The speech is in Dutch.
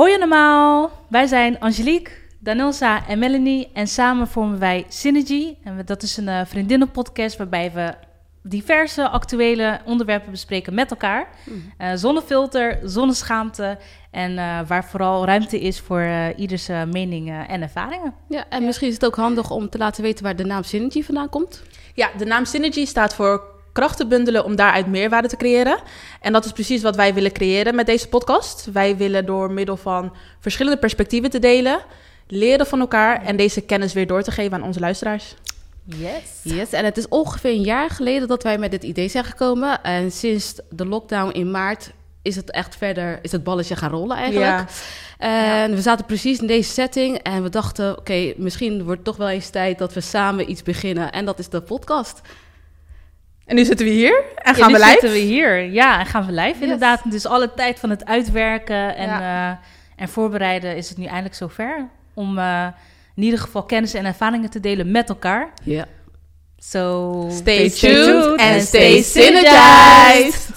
Hoi allemaal, wij zijn Angelique, Danilsa en Melanie en samen vormen wij Synergy. En dat is een eh, vriendinnenpodcast waarbij we diverse actuele onderwerpen bespreken met elkaar. Eh, zonder filter, zonder schaamte en eh, waar vooral ruimte is voor eh, ieders meningen en ervaringen. Ja, en misschien is het ook handig om te laten weten waar de naam Synergy vandaan komt. Ja, de naam Synergy staat voor krachten bundelen om daaruit meerwaarde te creëren. En dat is precies wat wij willen creëren met deze podcast. Wij willen door middel van verschillende perspectieven te delen, leren van elkaar en deze kennis weer door te geven aan onze luisteraars. Yes. Yes, en het is ongeveer een jaar geleden dat wij met dit idee zijn gekomen. En sinds de lockdown in maart is het echt verder, is het balletje gaan rollen eigenlijk. Ja. En we zaten precies in deze setting en we dachten, oké, misschien wordt het toch wel eens tijd dat we samen iets beginnen. En dat is de podcast. En nu zitten we hier en Ja, gaan nu we live. zitten we hier. Ja, en gaan we live inderdaad. Dus alle tijd van het uitwerken en, eh, en voorbereiden is het nu eindelijk zover. Om eh, in ieder geval kennis en ervaringen te delen met elkaar. Ja. So Stay tuned and stay synergized.